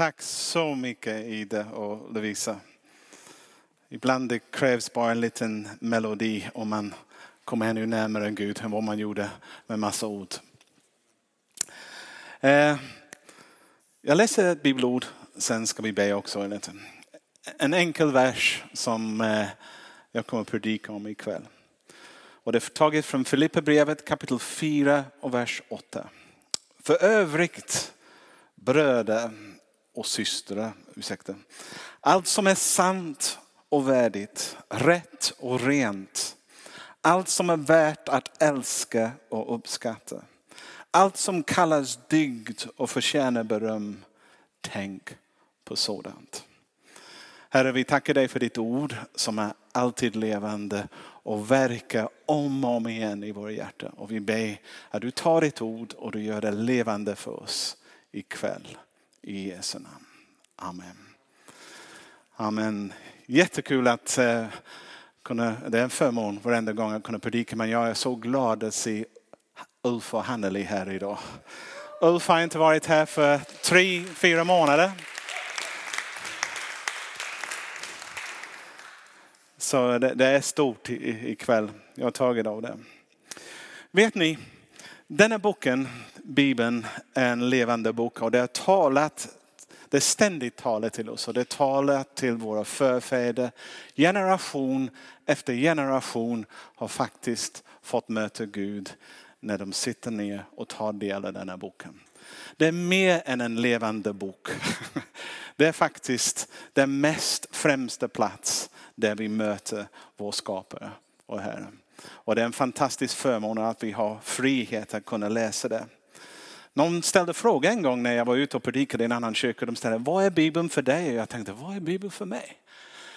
Tack så mycket Ida och Lovisa. Ibland det krävs bara en liten melodi om man kommer ännu närmare Gud än vad man gjorde med massa ord. Eh, jag läser ett bibelord, sen ska vi be också. En enkel vers som eh, jag kommer att predika om ikväll. Och det är taget från Filipperbrevet kapitel 4 och vers 8. För övrigt bröder och systrar, ursäkta. Allt som är sant och värdigt, rätt och rent. Allt som är värt att älska och uppskatta. Allt som kallas dygd och förtjänar beröm. Tänk på sådant. Herre, vi tackar dig för ditt ord som är alltid levande och verkar om och om igen i våra hjärtan. Och vi ber att du tar ditt ord och du gör det levande för oss ikväll. I Jesu namn. Amen. Amen. Jättekul att eh, kunna, det är en förmån varenda gång att kunna predika men jag är så glad att se Ulf och Hanneli här idag. Ulf har inte varit här för tre, fyra månader. Så det, det är stort ikväll. Jag har tagit av det. Vet ni, denna boken, Bibeln, är en levande bok och det har talat det är ständigt talat till oss och det talar till våra förfäder. Generation efter generation har faktiskt fått möta Gud när de sitter ner och tar del av den här boken. Det är mer än en levande bok. Det är faktiskt den mest främsta plats där vi möter vår skapare och Herre. Och det är en fantastisk förmån att vi har frihet att kunna läsa det. Någon ställde frågan en gång när jag var ute och predikade i en annan kyrka. De ställde, vad är Bibeln för dig? Och jag tänkte, vad är Bibeln för mig?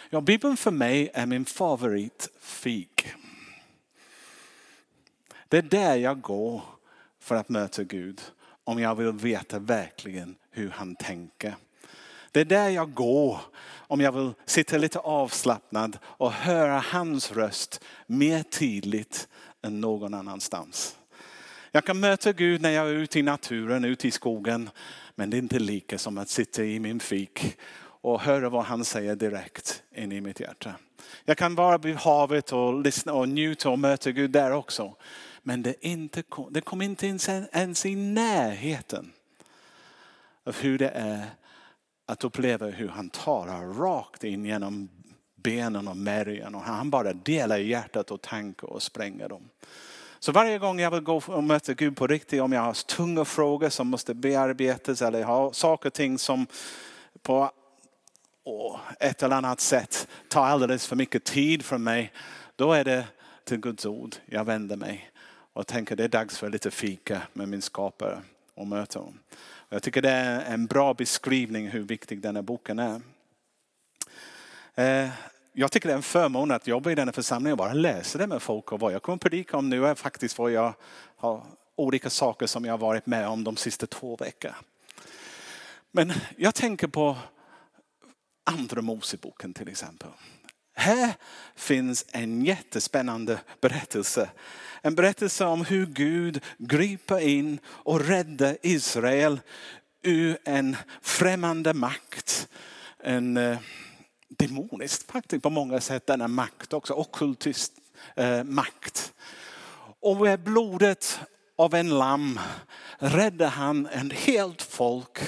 Ja, Bibeln för mig är min favoritfik. Det är där jag går för att möta Gud. Om jag vill veta verkligen hur han tänker. Det är där jag går om jag vill sitta lite avslappnad och höra hans röst mer tydligt än någon annanstans. Jag kan möta Gud när jag är ute i naturen, ute i skogen. Men det är inte lika som att sitta i min fik och höra vad han säger direkt in i mitt hjärta. Jag kan vara vid havet och lyssna och njuta och möta Gud där också. Men det, inte, det kommer inte ens, ens i närheten av hur det är att uppleva hur han talar rakt in genom benen och märgen och han bara delar hjärtat och tankar och spränger dem. Så varje gång jag vill gå och möta Gud på riktigt, om jag har tunga frågor som måste bearbetas eller jag har saker och ting som på ett eller annat sätt tar alldeles för mycket tid från mig. Då är det till Guds ord jag vänder mig och tänker det är dags för lite fika med min skapare och möta honom. Jag tycker det är en bra beskrivning hur viktig den här boken är. Eh, jag tycker det är en förmån att jobba i den här församlingen och bara läsa det med folk. Och vad jag kommer att predika om nu är faktiskt vad jag har olika saker som jag har varit med om de sista två veckorna. Men jag tänker på andra Moseboken till exempel. Här finns en jättespännande berättelse. En berättelse om hur Gud griper in och räddar Israel ur en främmande makt. En eh, demonisk faktiskt på många sätt, denna makt också, ockultist eh, makt. Och med blodet av en lamm räddar han en helt folk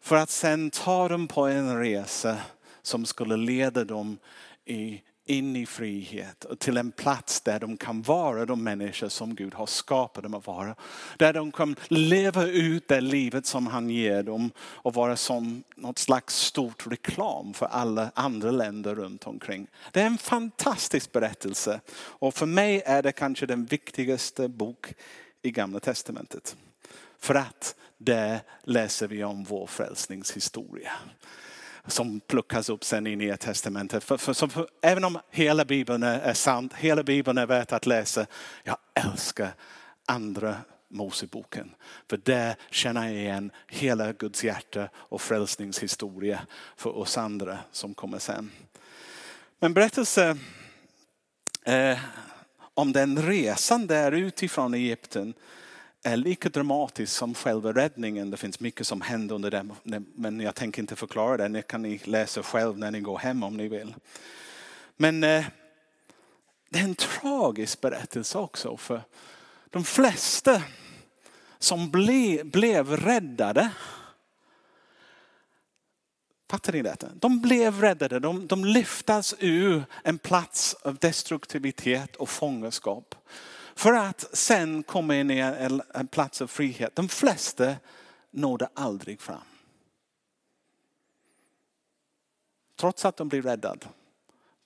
för att sen ta dem på en resa som skulle leda dem i in i frihet och till en plats där de kan vara de människor som Gud har skapat dem att vara. Där de kan leva ut det livet som han ger dem och vara som något slags stort reklam för alla andra länder runt omkring. Det är en fantastisk berättelse och för mig är det kanske den viktigaste bok i gamla testamentet. För att där läser vi om vår frälsningshistoria som plockas upp sen i Nya Testamentet. För, för, för, även om hela Bibeln är, är sant, hela Bibeln är värt att läsa. Jag älskar andra Moseboken. För där känner jag igen hela Guds hjärta och frälsningshistoria för oss andra som kommer sen. Men berättelse eh, om den resan där utifrån Egypten är lika dramatisk som själva räddningen. Det finns mycket som händer under den men jag tänker inte förklara det. Det kan ni läsa själv när ni går hem om ni vill. Men eh, det är en tragisk berättelse också för de flesta som ble, blev räddade Fattar ni detta? De blev räddade, de, de lyftas ur en plats av destruktivitet och fångenskap. För att sen komma in i en, plats av frihet. De flesta nådde aldrig fram. Trots att de blev räddade.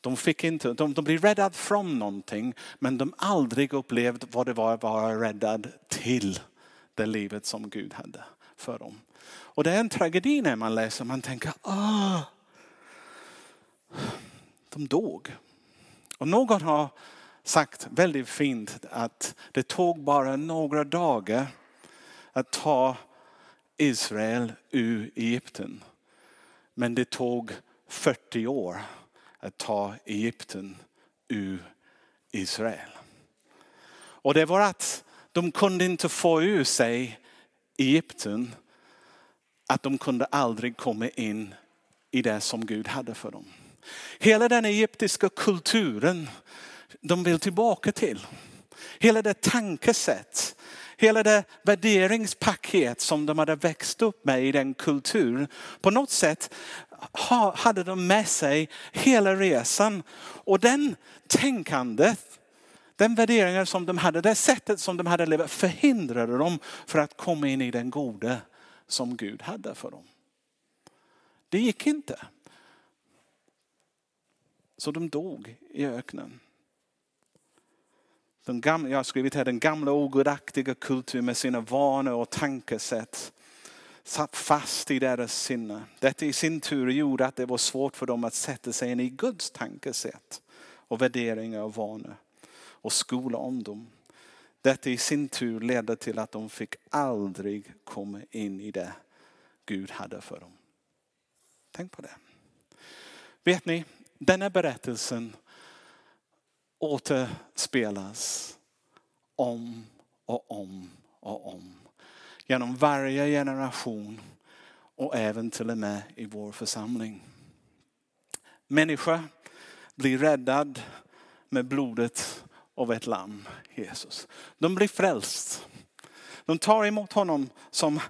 De, fick inte, de, de blev räddade från någonting men de aldrig upplevde vad det var att vara räddad till det livet som Gud hade för dem. Och det är en tragedi när man läser, man tänker, ah, de dog. Och någon har sagt väldigt fint att det tog bara några dagar att ta Israel ur Egypten. Men det tog 40 år att ta Egypten ur Israel. Och det var att de kunde inte få ur sig Egypten att de kunde aldrig komma in i det som Gud hade för dem. Hela den egyptiska kulturen de vill tillbaka till. Hela det tankesätt, hela det värderingspaket som de hade växt upp med i den kulturen. På något sätt hade de med sig hela resan. Och den tänkandet, den värderingen som de hade, det sättet som de hade levt förhindrade dem för att komma in i den goda som Gud hade för dem. Det gick inte. Så de dog i öknen. Den gamla, jag har skrivit här, den gamla ogudaktiga kulturen med sina vanor och tankesätt satt fast i deras sinne. Detta i sin tur gjorde att det var svårt för dem att sätta sig in i Guds tankesätt och värderingar och vanor och skola om dem. Detta i sin tur ledde till att de fick aldrig komma in i det Gud hade för dem. Tänk på det. Vet ni, denna berättelsen återspelas om och om och om. Genom varje generation och även till och med i vår församling. Människa blir räddad med blodet av ett lamm, Jesus. De blir frälst. De tar emot honom som,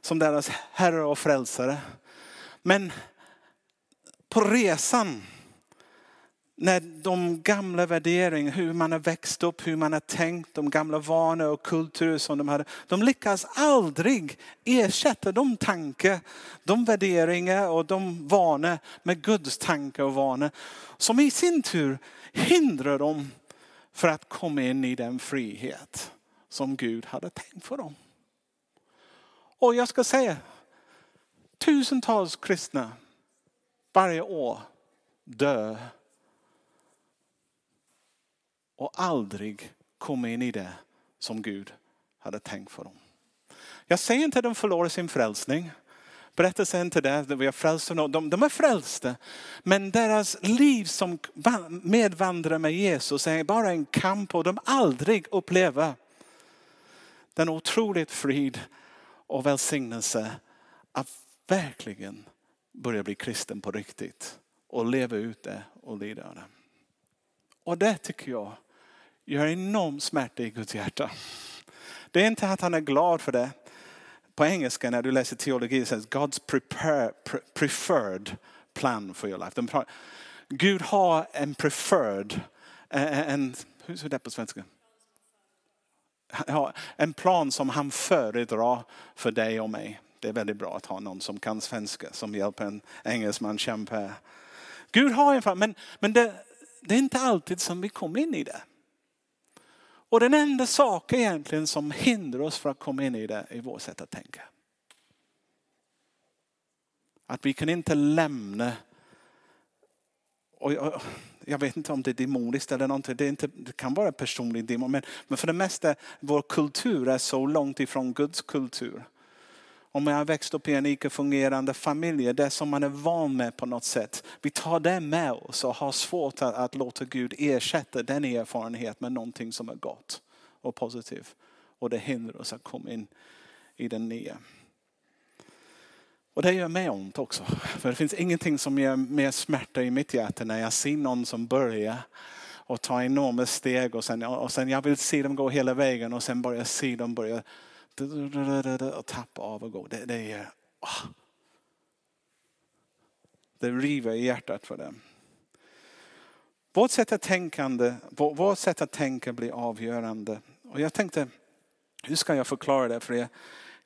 som deras herre och frälsare. Men på resan när de gamla värderingarna, hur man har växt upp, hur man har tänkt, de gamla vanor och kulturer som de hade. De lyckas aldrig ersätta de tankar, de värderingar och de vanor med Guds tankar och vanor. Som i sin tur hindrar dem för att komma in i den frihet som Gud hade tänkt för dem. Och jag ska säga, tusentals kristna varje år dör och aldrig komma in i det som Gud hade tänkt för dem. Jag säger inte att de förlorar sin frälsning. Berättelsen inte det, vi är frälsta. De, de är frälsta. Men deras liv som medvandrare med Jesus är bara en kamp och de aldrig upplever den otroligt frid och välsignelse att verkligen börja bli kristen på riktigt och leva ut det och lida det. Och det tycker jag gör enorm smärta i Guds hjärta. Det är inte att han är glad för det. På engelska när du läser teologi det sägs God's prepare, preferred plan for your life. Gud har en preferred, en, hur är det på svenska? Ja, en plan som han föredrar för dig och mig. Det är väldigt bra att ha någon som kan svenska som hjälper en engelsman kämpa. Gud har en plan, men, men det, det är inte alltid som vi kommer in i det. Och den enda sak egentligen som hindrar oss från att komma in i det är vårt sätt att tänka. Att vi kan inte lämna och jag, jag, vet inte om det är demoniskt eller någonting. Det, inte, det kan vara personlig demon. Men, men för det mesta, vår kultur är så långt ifrån Guds kultur. Om jag har växt upp i en icke-fungerande familj, det som man är van med på något sätt. Vi tar det med oss och har svårt att, att låta Gud ersätta den erfarenheten med någonting som är gott och positivt. och det hindrar oss att komma in i den nya. Och det gör mig ont också. För det finns ingenting som ger mer smärta i mitt hjärta när jag ser någon som börjar och tar enorma steg och sen, och sen jag vill se dem gå hela vägen och sen börjar se dem börja och tappa av och gå. Det, det, är, oh. det river i hjärtat för dem. Vårt sätt att, tänkande, vårt sätt att tänka blir avgörande. Och jag tänkte, hur ska jag förklara det för er?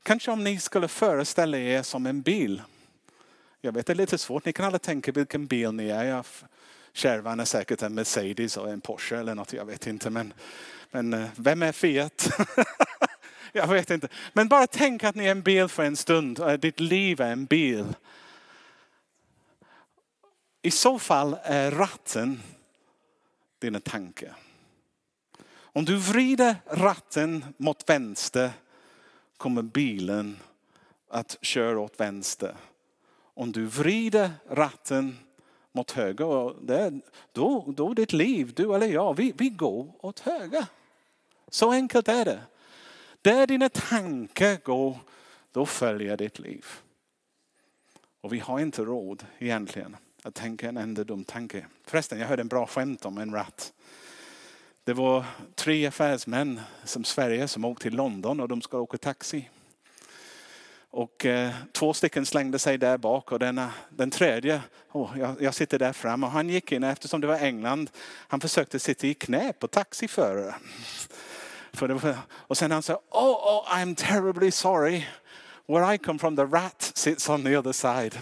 Kanske om ni skulle föreställa er som en bil. Jag vet det är lite svårt, ni kan alla tänka vilken bil ni är. Jag, kärvan är säkert en Mercedes och en Porsche eller något, jag vet inte. Men, men eh, vem är Fiat? jag vet inte. Men bara tänk att ni är en bil för en stund. Eh, ditt liv är en bil. I så fall är ratten dina tankar. Om du vrider ratten mot vänster kommer bilen att köra åt vänster. Om du vrider ratten mot höger, det, då, då ditt liv, du eller jag, vi, vi går åt höger. Så enkelt är det. Där dina tankar går, då följer ditt liv. Och vi har inte råd egentligen att tänka en enda dum tanke. Förresten, jag hörde en bra skämt om en ratt. Det var tre affärsmän som Sverige som åkte till London och de ska åka taxi. Och eh, två stycken slängde sig där bak och denna, den tredje, oh, jag, jag, sitter där fram och han gick in eftersom det var England. Han försökte sitta i knä på taxiförare. För var, och sen han sa, oh, oh I'm terribly sorry. Where I come from the rat sits on the other side.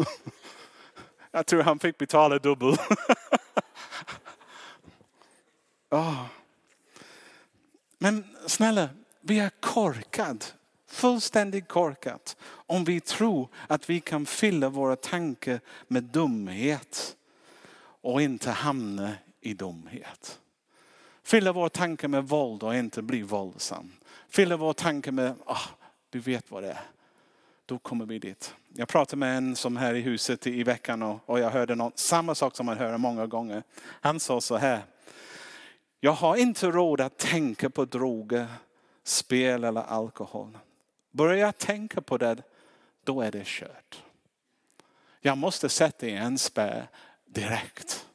jag tror han fick betala dubbel. oh. Men snälla, vi är korkad, fullständigt korkat om vi tror att vi kan fylla våra tankar med dumhet och inte hamna i dumhet. Fylla våra tankar med våld och inte bli våldsam. Fylla våra tankar med, ah, du vet vad det är. Då kommer vi dit. Jag pratade med en som här i huset i veckan och, och jag hörde något, samma sak som man hör många gånger. Han sa så här. Jag har inte råd att tänka på droger spel eller alkohol. Börjar jag tänka på det, då är det kört. Jag måste sätta i en spärr direkt,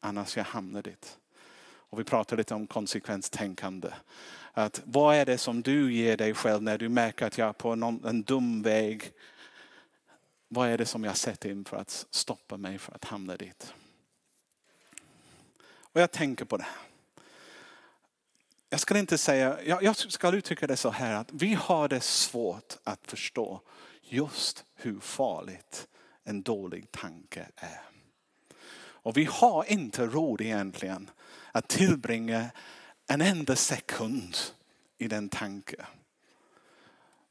annars jag hamnar dit. Och vi pratar lite om konsekvenstänkande. Att vad är det som du ger dig själv när du märker att jag är på någon, en dum väg? Vad är det som jag sätter in för att stoppa mig för att hamna dit? Och jag tänker på det jag ska inte säga, jag, jag ska uttrycka det så här att vi har det svårt att förstå just hur farligt en dålig tanke är. Och vi har inte råd egentligen att tillbringa en enda sekund i den tanken.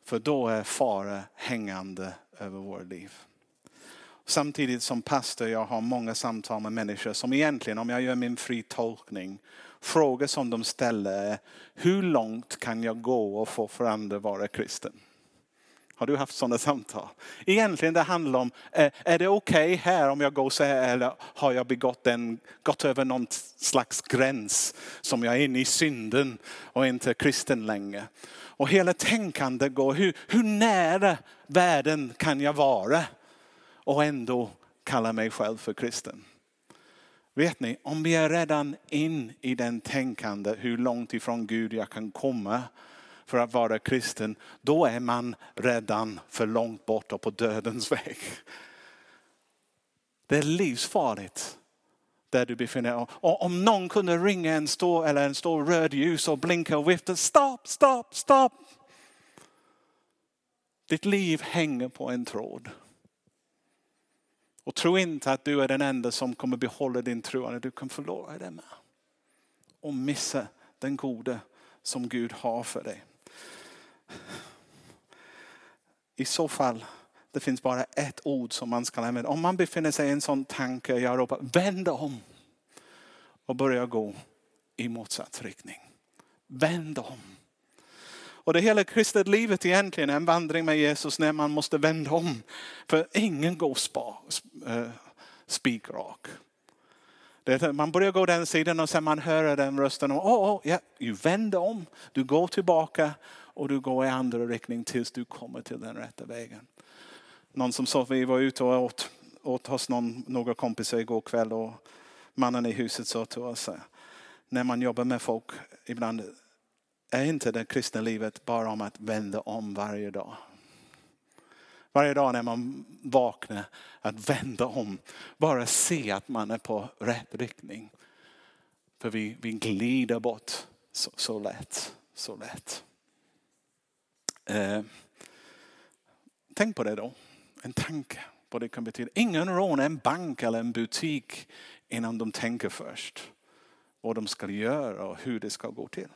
För då är fara hängande över vårt liv. Samtidigt som pastor jag har många samtal med människor som egentligen, om jag gör min fri tolkning, frågor som de ställer är, hur långt kan jag gå och få för andra vara kristen? Har du haft sådana samtal? Egentligen det handlar om, eh, är det okej okay här om jag går så här eller har jag begått en, gått över någon slags gräns som jag är inne i synden och inte kristen längre. Och hela tänkandet går, hur, hur nära världen kan jag vara och ändå kalla mig själv för kristen? Vet ni, om vi är redan in i den tänkande hur långt ifrån Gud jag kan komma för att vara kristen, då är man redan för långt borta på dödens väg. Det är livsfarligt där du befinner dig. Och om någon kunde ringa en stor, eller en stor röd ljus och blinka och vifta, stopp, stopp, stopp. Ditt liv hänger på en tråd. Och tro inte att du är den enda som kommer behålla din tro. Du kan förlora det med. Och missa den gode som Gud har för dig. I så fall, det finns bara ett ord som man ska använda. Om man befinner sig i en sån tanke, jag ropar vänd om och börja gå i motsatt riktning. Vänd om. Och det hela kristet livet egentligen är en vandring med Jesus när man måste vända om. För ingen går spa, eh, spikrak. Man börjar gå den sidan och sen man hör den rösten. Och, oh, oh, ja, du vänder om, du går tillbaka och du går i andra riktning tills du kommer till den rätta vägen. Någon som sa, vi var ute och åt, åt hos någon, några kompisar igår kväll och mannen i huset sa till oss, när man jobbar med folk ibland är inte det kristna livet bara om att vända om varje dag. Varje dag när man vaknar, att vända om. Bara se att man är på rätt riktning. För vi, vi glider bort så, så lätt. Så lätt. Eh, tänk på det då. En tanke. Vad det kan betyda. Ingen rånar en bank eller en butik innan de tänker först. Vad de ska göra och hur det ska gå till.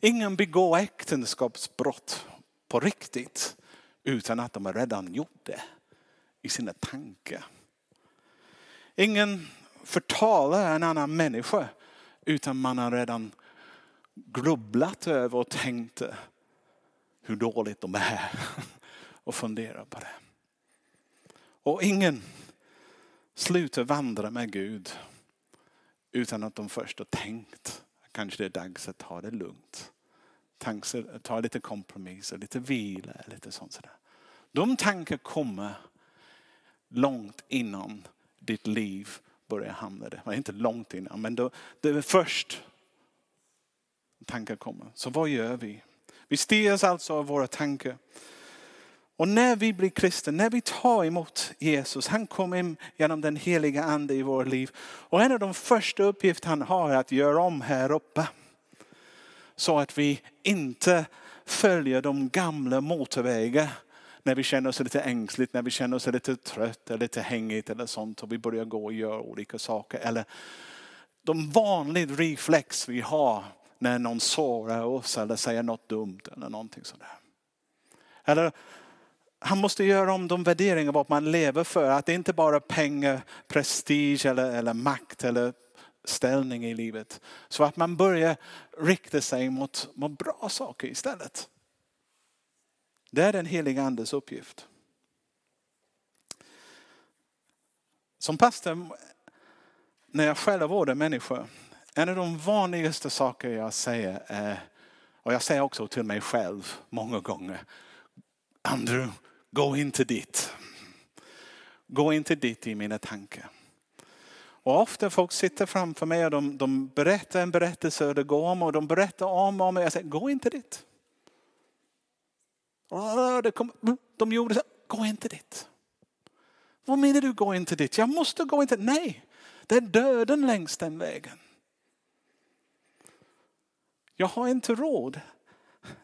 Ingen begår äktenskapsbrott på riktigt utan att de har redan gjort det i sina tankar. Ingen förtalar en annan människa utan man har redan grubblat över och tänkt hur dåligt de är och funderar på det. Och ingen slutar vandra med Gud utan att de först har tänkt kanske det är dags att ta det lugnt. Ta lite kompromisser, lite vila, lite sånt sådär. De tankar kommer långt innan ditt liv börjar hamna där. Inte långt innan, men då, det är först tankar kommer. Så vad gör vi? Vi styrs alltså av våra tankar. Och när vi blir kristna, när vi tar emot Jesus, han kom in genom den heliga ande i våra liv. Och en av de första uppgifter han har är att göra om här uppe. Så att vi inte följer de gamla motorvägar när vi känner oss lite ängsligt, när vi känner oss lite trött eller lite hängigt eller sånt och vi börjar gå och göra olika saker. Eller de vanliga reflex vi har när någon sårar oss eller säger något dumt eller någonting sådär. Eller han måste göra om de värderingar vad man lever för. Att det inte bara är pengar, prestige eller, eller makt eller ställning i livet. Så att man börjar rikta sig mot, mot bra saker istället. Det är den heliga andes uppgift. Som pastor, när jag själv vårdar människor, en av de vanligaste saker jag säger är, och jag säger också till mig själv många gånger, Andrew, gå inte dit. Gå inte dit i mina tankar. Och ofta folk sitter framför mig och de, de berättar en berättelse och det går om och de berättar om och om. Och jag säger, gå inte dit. Det kom, de gjorde så, gå inte dit. Vad menar du, gå inte dit? Jag måste gå inte Nej, det är döden längs den vägen. Jag har inte råd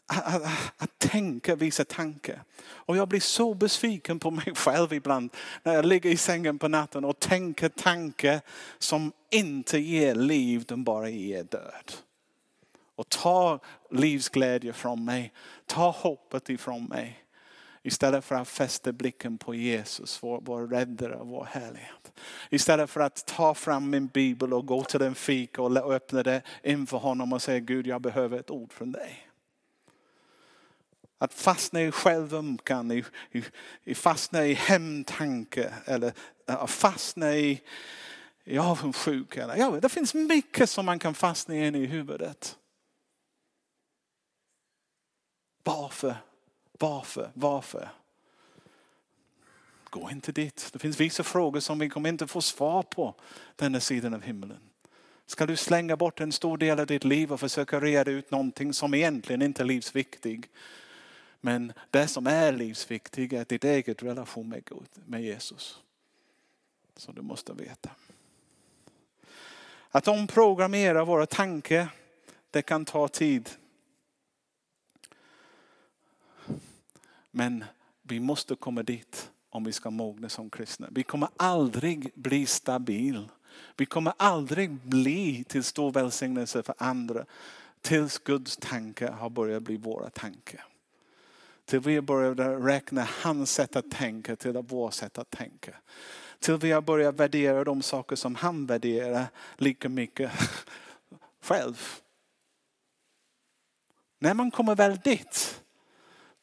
att, att, att, tänka vissa tankar. Och jag blir så besviken på mig själv ibland när jag ligger i sängen på natten och tänker tankar som inte ger liv, de bara ger död. Och tar livsglädje från mig, tar hoppet ifrån mig. Istället för att fästa blicken på Jesus, vår, vår räddare och vår härlighet. Istället för att ta fram min bibel och gå till en fika och öppna det inför honom och säga Gud jag behöver ett ord från dig. Att fastna i självömkan, i, i, i fastna i hemtanke eller att fastna i, i avundsjuka. Ja, det finns mycket som man kan fastna in i huvudet. Varför? Varför? Varför? Gå inte dit. Det finns vissa frågor som vi kommer inte få svar på denna sidan av himlen. Ska du slänga bort en stor del av ditt liv och försöka reda ut någonting som egentligen inte är livsviktigt? Men det som är livsviktigt är ditt eget relation med Gud, med Jesus. Så du måste veta. Att omprogrammera våra tankar, det kan ta tid. Men vi måste komma dit om vi ska mogna som kristna. Vi kommer aldrig bli stabil. Vi kommer aldrig bli till stor välsignelse för andra tills Guds tankar har börjat bli våra tankar. Till vi började räkna hans sätt att tänka till vårt sätt att tänka. Till vi har börjat värdera de saker som han värderar lika mycket själv. När man kommer väl dit,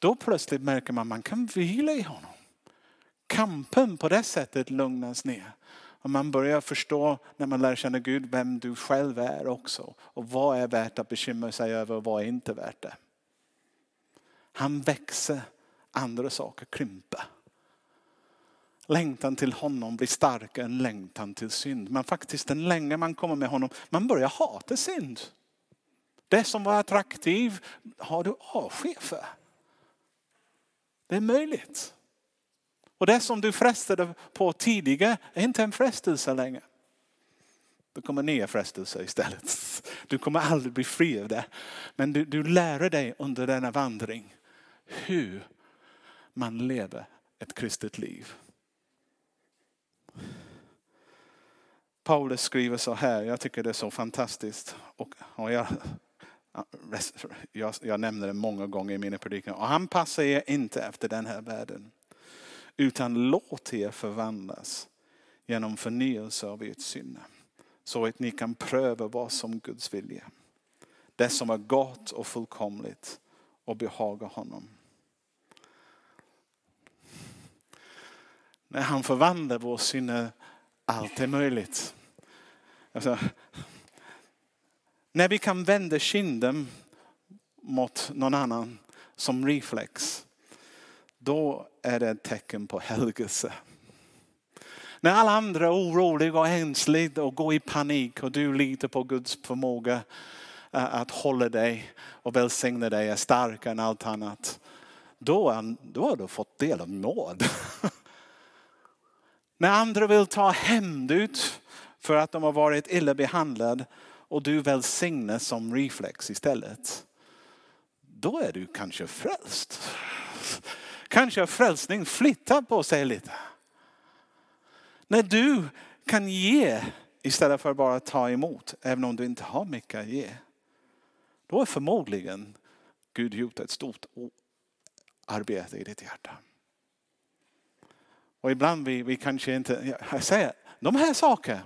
då plötsligt märker man att man kan vila i honom. Kampen på det sättet lugnas ner. Och man börjar förstå när man lär känna Gud vem du själv är också. Och vad är värt att bekymra sig över och vad är inte värt det. Han växer, andra saker krymper. Längtan till honom blir starkare än längtan till synd. Men faktiskt den länge man kommer med honom, man börjar hata synd. Det som var attraktiv har du avsky för. Det är möjligt. Och det som du frestade på tidigare är inte en frestelse längre. Det kommer nya frestelser istället. Du kommer aldrig bli fri av det. Men du, du lär dig under denna vandring hur man lever ett kristet liv. Paulus skriver så här, jag tycker det är så fantastiskt. Och, och jag, jag, jag nämner det många gånger i mina predikningar. Och han passar er inte efter den här världen. Utan låt er förvandlas genom förnyelse av ert sinne. Så att ni kan pröva vad som Guds vilja. Det som är gott och fullkomligt och behagar honom. När han förvandlar vår sinne, allt är möjligt. Alltså, när vi kan vända kinden mot någon annan som reflex, då är det ett tecken på helgelse. När alla andra är oroliga och ängsliga och går i panik och du litar på Guds förmåga eh, att hålla dig och välsigna dig är starkare än allt annat. Då, då har du fått del av nåd. När andra vill ta hämnd ut för att de har varit illa behandlade och du välsignas som reflex istället. Då är du kanske frälst. Kanske frälsning flyttar på sig lite. När du kan ge istället för bara ta emot, även om du inte har mycket att ge. Då är förmodligen Gud gjort ett stort arbete i ditt hjärta. Och ibland vi, vi kanske inte, jag säger, de här sakerna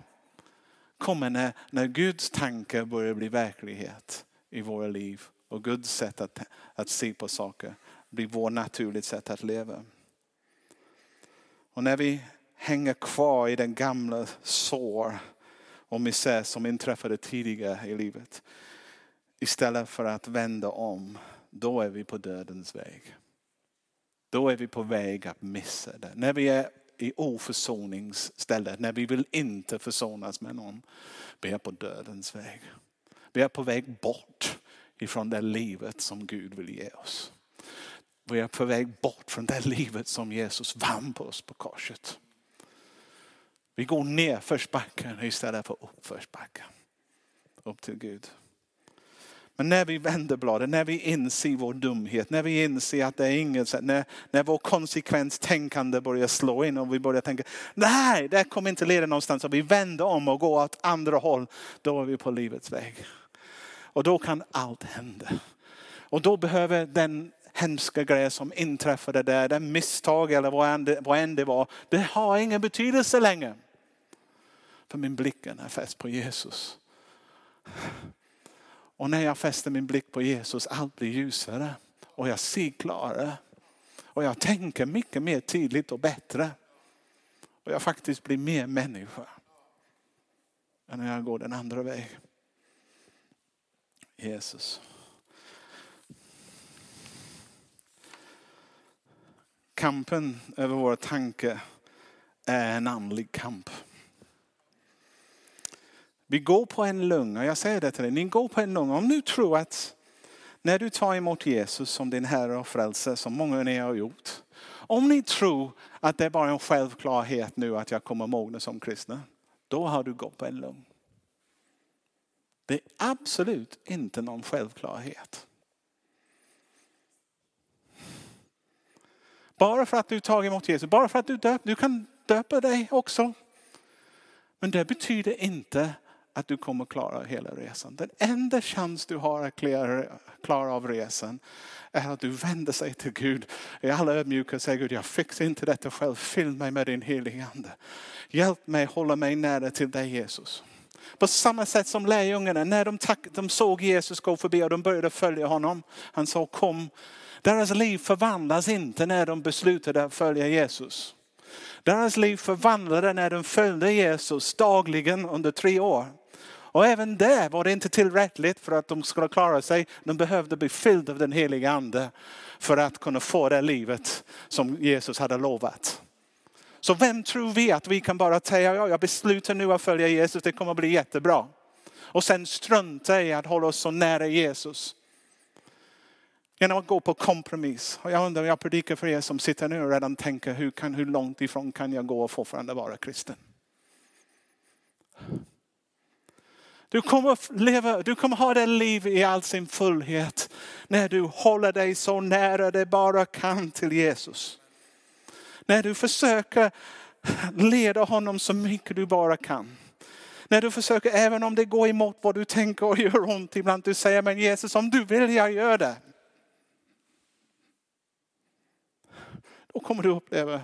kommer när, när Guds tankar börjar bli verklighet i våra liv. Och Guds sätt att, att se på saker blir vårt naturligt sätt att leva. Och när vi hänger kvar i den gamla sår och misär som inträffade tidigare i livet. Istället för att vända om, då är vi på dödens väg. Då är vi på väg att missa det. När vi är i oförsoningsstället, när vi vill inte försonas med någon. Vi är på dödens väg. Vi är på väg bort ifrån det livet som Gud vill ge oss. Vi är på väg bort från det livet som Jesus vann på oss på korset. Vi går nerförsbacken istället för uppförsbacken. Upp till Gud. Men när vi vänder bladet, när vi inser vår dumhet, när vi inser att det är inget sätt, när, när vår konsekvenstänkande börjar slå in och vi börjar tänka, nej det kommer inte leda någonstans och vi vänder om och går åt andra håll, då är vi på livets väg. Och då kan allt hända. Och då behöver den hemska grej som inträffade där, den misstag eller vad än det var, det har ingen betydelse längre. För min blick är fäst på Jesus. Och när jag fäster min blick på Jesus, allt blir ljusare. Och jag ser klarare. Och jag tänker mycket mer tydligt och bättre. Och jag faktiskt blir mer människa. Än när jag går den andra vägen. Jesus. Kampen över våra tankar är en andlig kamp. Vi går på en lunga, jag säger det till dig, ni går på en lunga. Om du tror att när du tar emot Jesus som din Herre och Frälsare, som många av er har gjort. Om ni tror att det är bara en självklarhet nu att jag kommer mogna som kristna, då har du gått på en lugn. Det är absolut inte någon självklarhet. Bara för att du tagit emot Jesus, bara för att du döpt, du kan döpa dig också. Men det betyder inte att du kommer klara hela resan. Den enda chans du har att klara, av resan är att du vänder sig till Gud i alla ödmjukhet och säger Gud, jag fixar inte detta själv. Fyll mig med din heliga ande. Hjälp mig hålla mig nära till dig Jesus. På samma sätt som lärjungarna, när de, tack, de såg Jesus gå förbi och de började följa honom. Han sa kom. Deras liv förvandlas inte när de beslutade att följa Jesus. Deras liv förvandlade när de följde Jesus dagligen under tre år. Och även där var det inte tillräckligt för att de skulle klara sig. De behövde bli fyllda av den heliga ande för att kunna få det livet som Jesus hade lovat. Så vem tror vi att vi kan bara säga, ja, jag beslutar nu att följa Jesus, det kommer att bli jättebra. Och sen strunta i att hålla oss så nära Jesus. Genom att gå på kompromiss. Och jag undrar, jag predikar för er som sitter nu och redan tänker, hur, kan, hur långt ifrån kan jag gå och fortfarande vara kristen? Du kommer, leva, du kommer ha det liv i all sin fullhet när du håller dig så nära det bara kan till Jesus. När du försöker leda honom så mycket du bara kan. När du försöker, även om det går emot vad du tänker och gör ont ibland, du säger men Jesus om du vill jag gör det. Då kommer du uppleva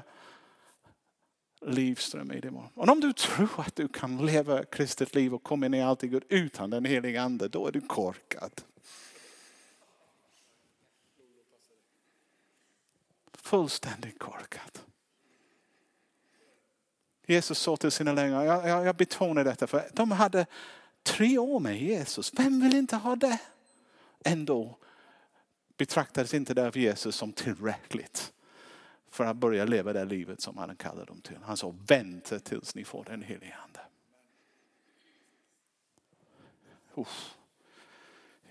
livström i dig. Och om du tror att du kan leva kristet liv och komma in i allt i Gud utan den heliga ande, då är du korkad. Fullständigt korkad. Jesus sa till sina lärjungar, jag, jag, jag betonar detta för de hade tre år med Jesus. Vem vill inte ha det? Ändå betraktades inte det av Jesus som tillräckligt för att börja leva det livet som han kallade dem till. Han sa vänta tills ni får den helige ande. Uff.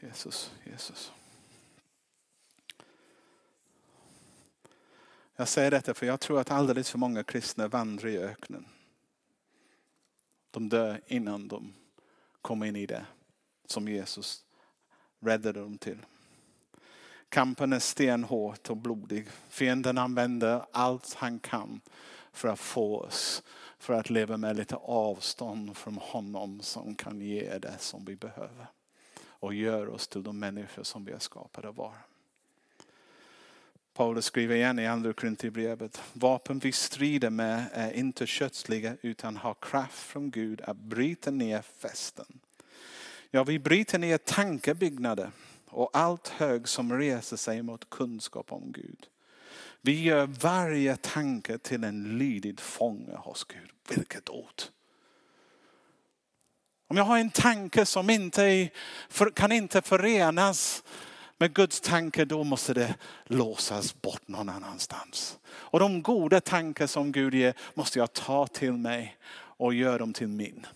Jesus, Jesus. Jag säger detta för jag tror att alldeles för många kristna vandrar i öknen. De dör innan de kommer in i det som Jesus räddade dem till. Kampen är stenhård och blodig. Fienden använder allt han kan för att få oss för att leva med lite avstånd från honom som kan ge det som vi behöver. Och gör oss till de människor som vi är skapade att vara. Paulus skriver igen i andra Korinthierbrevet. Vapen vi strider med är inte kötsliga utan har kraft från Gud att bryta ner fästen. Ja, vi bryter ner tankebyggnader och allt hög som reser sig mot kunskap om Gud. Vi gör varje tanke till en lydig fånge hos Gud. Vilket ord! Om jag har en tanke som inte kan inte förenas med Guds tanke, då måste det låsas bort någon annanstans. Och de goda tankar som Gud ger måste jag ta till mig och göra dem till min.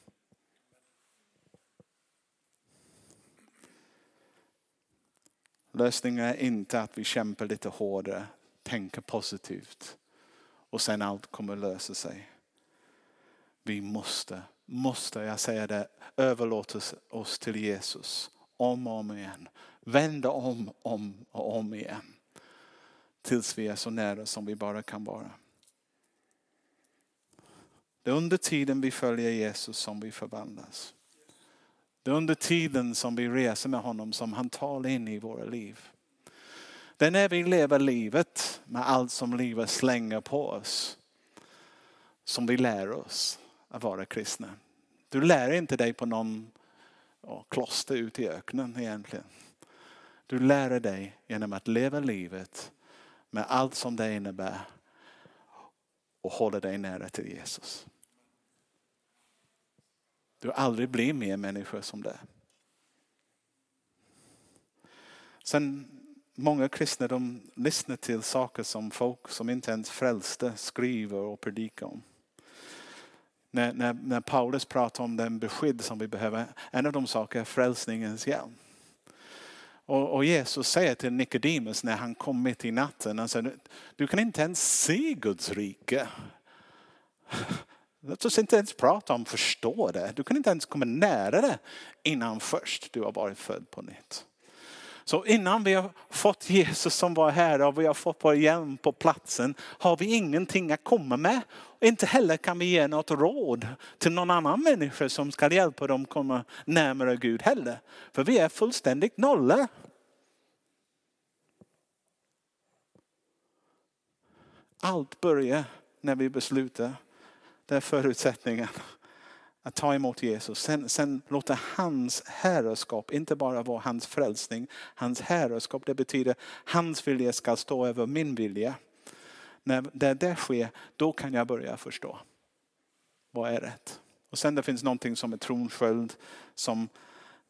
Lösningen är inte att vi kämpar lite hårdare, tänker positivt och sen allt kommer lösa sig. Vi måste, måste, jag säger det, överlåta oss till Jesus om och om igen. Vända om, om och om igen. Tills vi är så nära som vi bara kan vara. Det är under tiden vi följer Jesus som vi förvandlas. Det är under tiden som vi reser med honom som han talar in i våra liv. Det är när vi lever livet med allt som livet slänger på oss som vi lär oss att vara kristna. Du lär inte dig på någon kloster ute i öknen egentligen. Du lär dig genom att leva livet med allt som det innebär och hålla dig nära till Jesus. Du aldrig blir mer människa som det. Sen många kristna de lyssnar till saker som folk som inte ens frälste skriver och predikar om. När, när, när Paulus pratar om den beskydd som vi behöver, en av de sakerna är frälsningens hjälm. Och, och, Jesus säger till Nikodemus när han kom mitt i natten, han säger, du kan inte ens se Guds rike. Låt oss inte ens prata om förstå det. Du kan inte ens komma nära det innan först du har varit född på nytt. Så innan vi har fått Jesus som var här och vi har fått vår hjälm på platsen har vi ingenting att komma med. Inte heller kan vi ge något råd till någon annan människa som ska hjälpa dem komma närmare Gud heller. För vi är fullständigt nolla. Allt börjar när vi beslutar det är förutsättningen. Att ta emot Jesus. Sen, sen låta hans herrskap inte bara vara hans frälsning. Hans herrskap det betyder hans vilja ska stå över min vilja. När det, det sker, då kan jag börja förstå. Vad är rätt? Och sen det finns någonting som är tronsköld som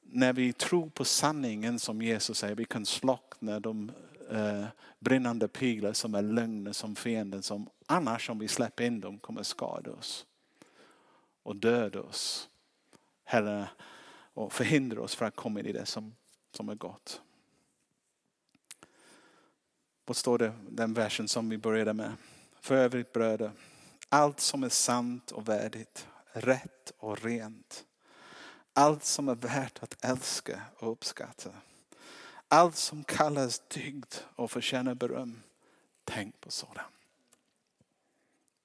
när vi tror på sanningen som Jesus säger, vi kan slockna de eh, brinnande piglar som är lögner som fienden som annars om vi släpper in dem kommer skada oss och döda oss. Herre, och förhindra oss från att komma in i det som, som är gott. Vad står det, den versen som vi började med? För övrigt bröder, allt som är sant och värdigt, rätt och rent. Allt som är värt att älska och uppskatta. Allt som kallas dygd och förtjänar beröm. Tänk på sådant.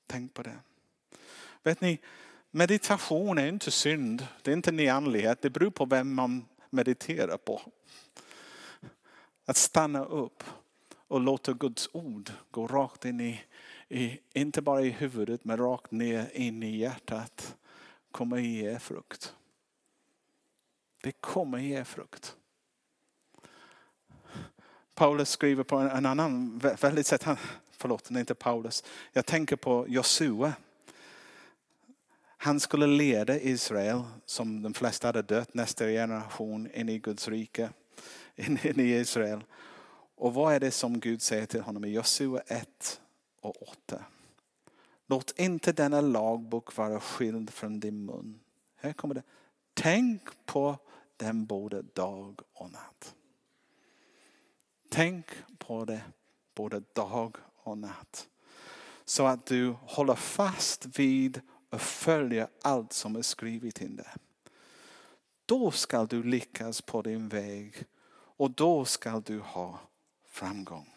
Tänk på det. Vet ni, meditation är inte synd. Det är inte nyandlighet. Det beror på vem man mediterar på. Att stanna upp och låta Guds ord gå rakt in i, i inte bara i huvudet men rakt ner in i hjärtat. Kommer ge frukt. Det kommer ge frukt. Paulus skriver på en annan väldigt sätt. Förlåt, inte Paulus. Jag tänker på Josua. Han skulle leda Israel, som de flesta hade dött, nästa generation in i Guds rike. In i Israel. Och vad är det som Gud säger till honom i Josua 1 och 8? Låt inte denna lagbok vara skild från din mun. Här kommer det. Tänk på den både dag och natt. Tänk på det både dag och natt. Så att du håller fast vid och följer allt som är skrivet in där. Då ska du lyckas på din väg och då ska du ha framgång.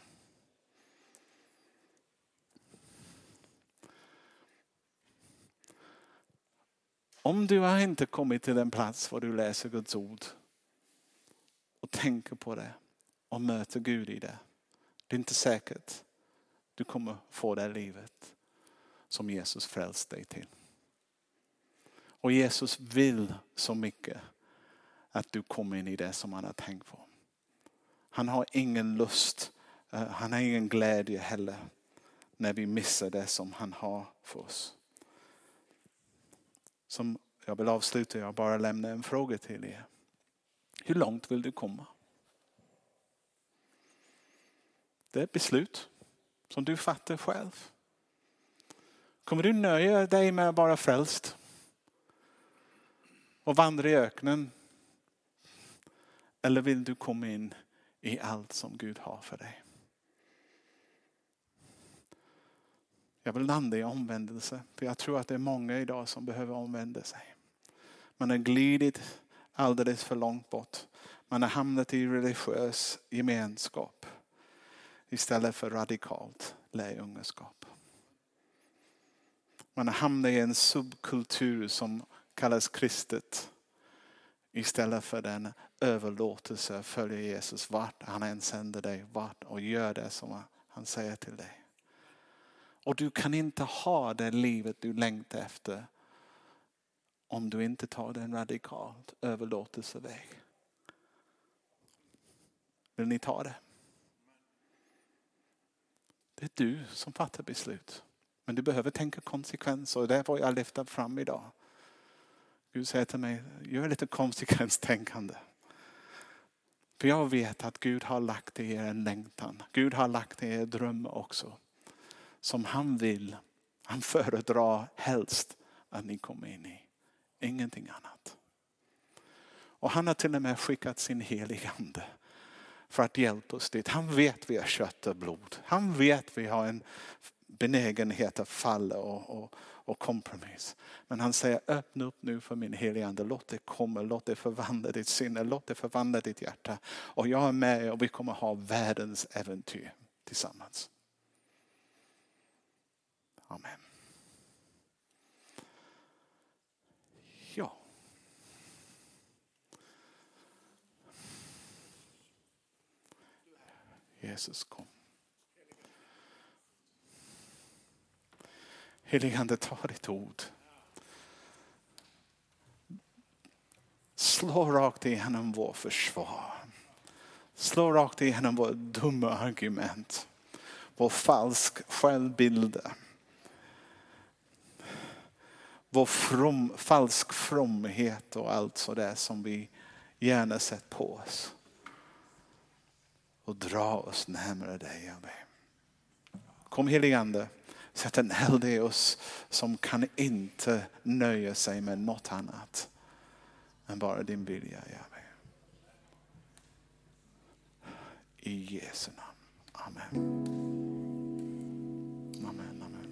Om du har inte kommit till den plats var du läser Guds ord och tänker på det och möter Gud i det. Det är inte säkert du kommer få det livet som Jesus frälst dig till. Och Jesus vill så mycket att du kommer in i det som han har tänkt på. Han har ingen lust, eh, han har ingen glädje heller när vi missar det som han har för oss. Som jag vill avsluta, jag bara lämna en fråga till er. Hur långt vill du komma? Det är ett beslut som du fattar själv. Kommer du nöja dig med att vara frälst? Och vandra i öknen? Eller vill du komma in i allt som Gud har för dig? Jag vill landa i omvändelse. För jag tror att det är många idag som behöver omvända sig. Man har glidit alldeles för långt bort. Man har hamnat i religiös gemenskap istället för radikalt lärjungaskap. Man hamnar i en subkultur som kallas kristet istället för den överlåtelse att följa Jesus vart han än sänder dig vart och gör det som han säger till dig. Och du kan inte ha det livet du längtar efter om du inte tar den radikalt överlåtelseväg. Vill ni ta det? Det är du som fattar beslut. Men du behöver tänka konsekvenser och det är vad jag lyfter fram idag. Gud säger till mig, gör lite konsekvenstänkande. För jag vet att Gud har lagt i er en längtan. Gud har lagt i er dröm också. Som han vill, han föredrar helst att ni kommer in i. Ingenting annat. Och han har till och med skickat sin heligande för att hjälpa oss dit. Han vet vi har kött och blod. Han vet vi har en benägenhet att falla och, och, och kompromiss. Men han säger öppna upp nu för min heliga ande. Låt det komma, låt det förvandla ditt sinne, låt det förvandla ditt hjärta. Och jag är med och vi kommer ha världens äventyr tillsammans. Amen. Ja. Jesus kom. Heligande, ta ditt ord. Slå rakt igenom vår försvar. Slå rakt igenom våra dumma argument. vår falsk självbild. Vår from, falsk fromhet och allt sådär som vi gärna sett på oss och dra oss närmare dig, jag ber. Kom heligande, sätt en eld i oss som kan inte nöja sig med något annat än bara din vilja, jag ber. I Jesu namn. Amen. Amen, amen.